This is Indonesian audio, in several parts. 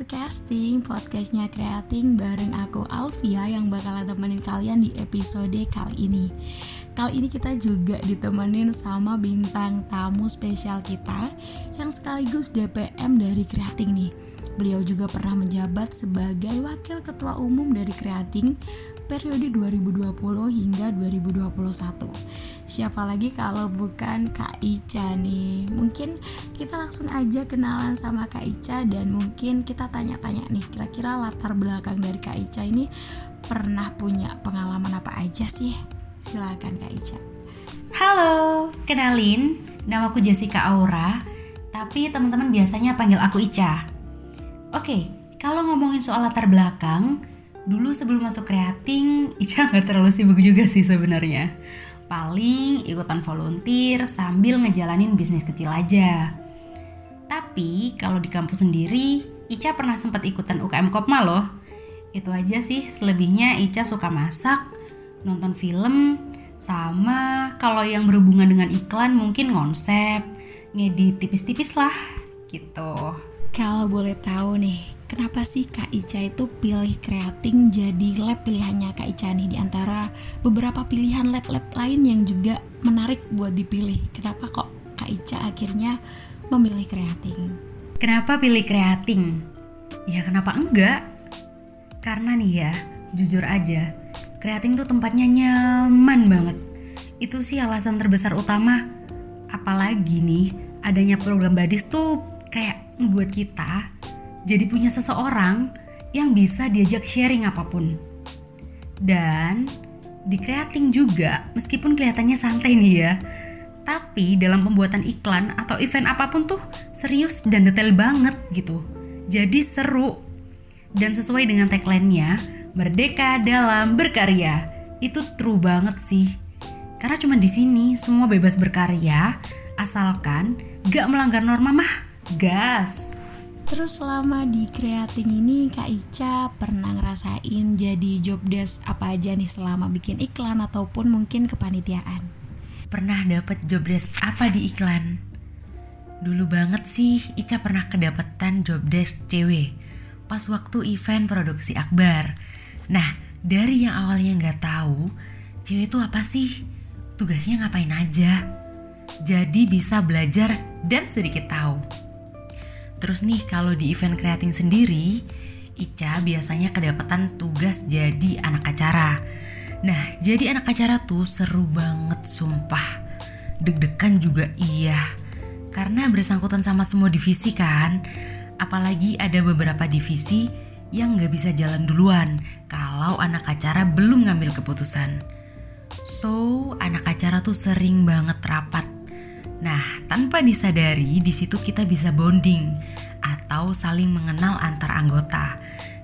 to casting podcastnya Creating bareng aku Alvia yang bakalan temenin kalian di episode kali ini. Kali ini kita juga ditemenin sama bintang tamu spesial kita yang sekaligus DPM dari Creating nih. Beliau juga pernah menjabat sebagai wakil ketua umum dari Creating periode 2020 hingga 2021. Siapa lagi kalau bukan Kak Ica nih? Mungkin kita langsung aja kenalan sama Kak Ica dan mungkin kita tanya-tanya nih kira-kira latar belakang dari Kak Ica ini pernah punya pengalaman apa aja sih? Silakan Kak Ica. Halo, kenalin, namaku Jessica Aura, tapi teman-teman biasanya panggil aku Ica. Oke, kalau ngomongin soal latar belakang, dulu sebelum masuk kreating Ica nggak terlalu sibuk juga sih sebenarnya. Paling ikutan volunteer sambil ngejalanin bisnis kecil aja. Tapi kalau di kampus sendiri Ica pernah sempat ikutan UKM Kopma loh. Itu aja sih selebihnya Ica suka masak nonton film sama kalau yang berhubungan dengan iklan mungkin konsep ngedit tipis-tipis lah gitu. Kalau boleh tahu nih kenapa sih Kak Ica itu pilih creating jadi lab pilihannya Kak Ica nih di antara beberapa pilihan lab-lab lain yang juga menarik buat dipilih. Kenapa kok Kak Ica akhirnya memilih creating? Kenapa pilih creating? Ya kenapa enggak? Karena nih ya, jujur aja, creating tuh tempatnya nyaman banget. Itu sih alasan terbesar utama. Apalagi nih, adanya program badis tuh kayak ngebuat kita jadi punya seseorang yang bisa diajak sharing apa pun. Dan di creating juga, meskipun kelihatannya santai nih ya, tapi dalam pembuatan iklan atau event apa pun tuh serius dan detail banget gitu. Jadi seru. Dan sesuai dengan tagline-nya, merdeka dalam berkarya. Itu true banget sih. Karena cuma di sini semua bebas berkarya, asalkan gak melanggar norma mah gas. Terus selama di creating ini Kak Ica pernah ngerasain jadi job desk apa aja nih selama bikin iklan ataupun mungkin kepanitiaan? Pernah dapat job desk apa di iklan? Dulu banget sih Ica pernah kedapetan job desk cewek pas waktu event produksi akbar. Nah, dari yang awalnya nggak tahu, cewek itu apa sih? Tugasnya ngapain aja? Jadi bisa belajar dan sedikit tahu. Terus nih kalau di event creating sendiri, Ica biasanya kedapatan tugas jadi anak acara. Nah, jadi anak acara tuh seru banget sumpah. Deg-degan juga iya. Karena bersangkutan sama semua divisi kan. Apalagi ada beberapa divisi yang gak bisa jalan duluan kalau anak acara belum ngambil keputusan. So, anak acara tuh sering banget rapat Nah, tanpa disadari di situ kita bisa bonding atau saling mengenal antar anggota.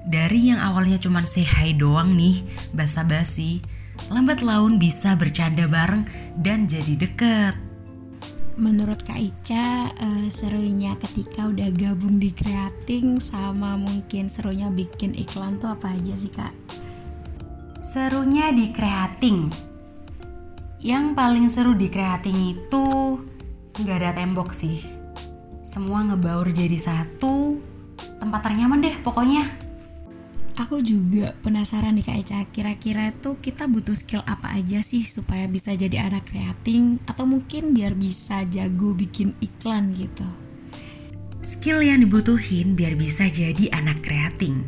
Dari yang awalnya cuma say hi doang nih, basa-basi, lambat laun bisa bercanda bareng dan jadi deket. Menurut Kak Ica, uh, serunya ketika udah gabung di creating sama mungkin serunya bikin iklan tuh apa aja sih Kak? Serunya di creating. Yang paling seru di creating itu nggak ada tembok sih. Semua ngebaur jadi satu, tempat ternyaman deh pokoknya. Aku juga penasaran nih Kak Eca, kira-kira itu kita butuh skill apa aja sih supaya bisa jadi anak kreating atau mungkin biar bisa jago bikin iklan gitu. Skill yang dibutuhin biar bisa jadi anak kreating.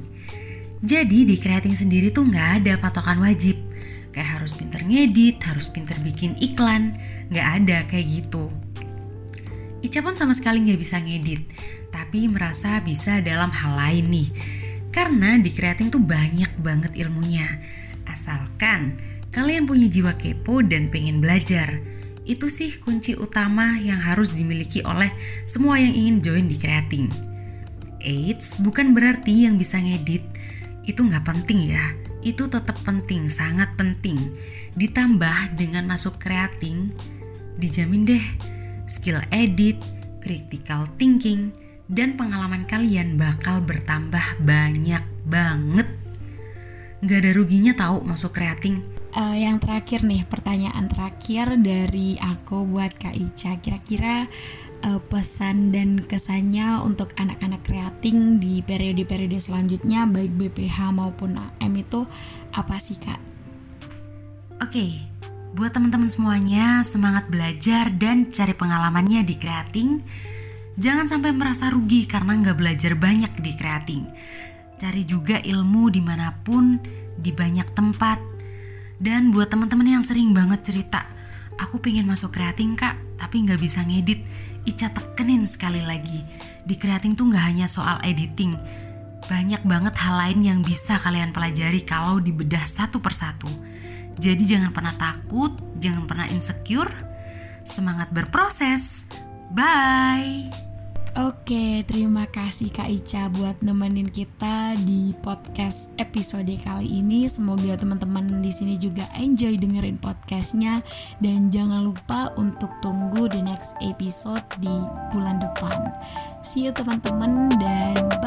Jadi di kreating sendiri tuh nggak ada patokan wajib. Kayak harus pinter ngedit, harus pinter bikin iklan, nggak ada kayak gitu. Ica pun sama sekali nggak bisa ngedit, tapi merasa bisa dalam hal lain nih. Karena di creating tuh banyak banget ilmunya. Asalkan kalian punya jiwa kepo dan pengen belajar. Itu sih kunci utama yang harus dimiliki oleh semua yang ingin join di creating. Eits, bukan berarti yang bisa ngedit itu nggak penting ya. Itu tetap penting, sangat penting. Ditambah dengan masuk creating, dijamin deh skill edit, critical thinking, dan pengalaman kalian bakal bertambah banyak banget. Gak ada ruginya tahu masuk creating. Uh, yang terakhir nih, pertanyaan terakhir dari aku buat Kak Ica. Kira-kira uh, pesan dan kesannya untuk anak-anak kreating di periode-periode selanjutnya baik BPH maupun AM itu apa sih kak? Oke, buat teman-teman semuanya semangat belajar dan cari pengalamannya di kreating. Jangan sampai merasa rugi karena nggak belajar banyak di kreating. Cari juga ilmu di mana pun, di banyak tempat. Dan buat teman-teman yang sering banget cerita, aku pengen masuk kreating kak, tapi nggak bisa ngedit Ica tekenin sekali lagi, di creating tuh nggak hanya soal editing, banyak banget hal lain yang bisa kalian pelajari kalau dibedah satu persatu. Jadi jangan pernah takut, jangan pernah insecure, semangat berproses. Bye! Oke, terima kasih Kak Ica buat nemenin kita di podcast episode kali ini. Semoga teman-teman di sini juga enjoy dengerin podcastnya dan jangan lupa untuk tunggu the next episode di bulan depan. See you teman-teman dan.